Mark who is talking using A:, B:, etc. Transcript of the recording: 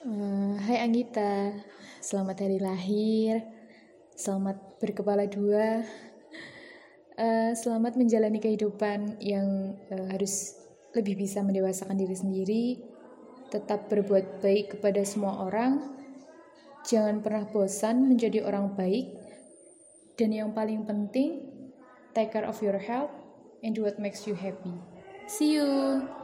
A: Uh, hai Anggita, selamat hari lahir, selamat berkepala dua, eh, selamat menjalani kehidupan yang eh, harus lebih bisa mendewasakan diri sendiri, tetap berbuat baik kepada semua orang, jangan pernah bosan menjadi orang baik, dan yang paling penting, take care of your health and do what makes you happy. See you!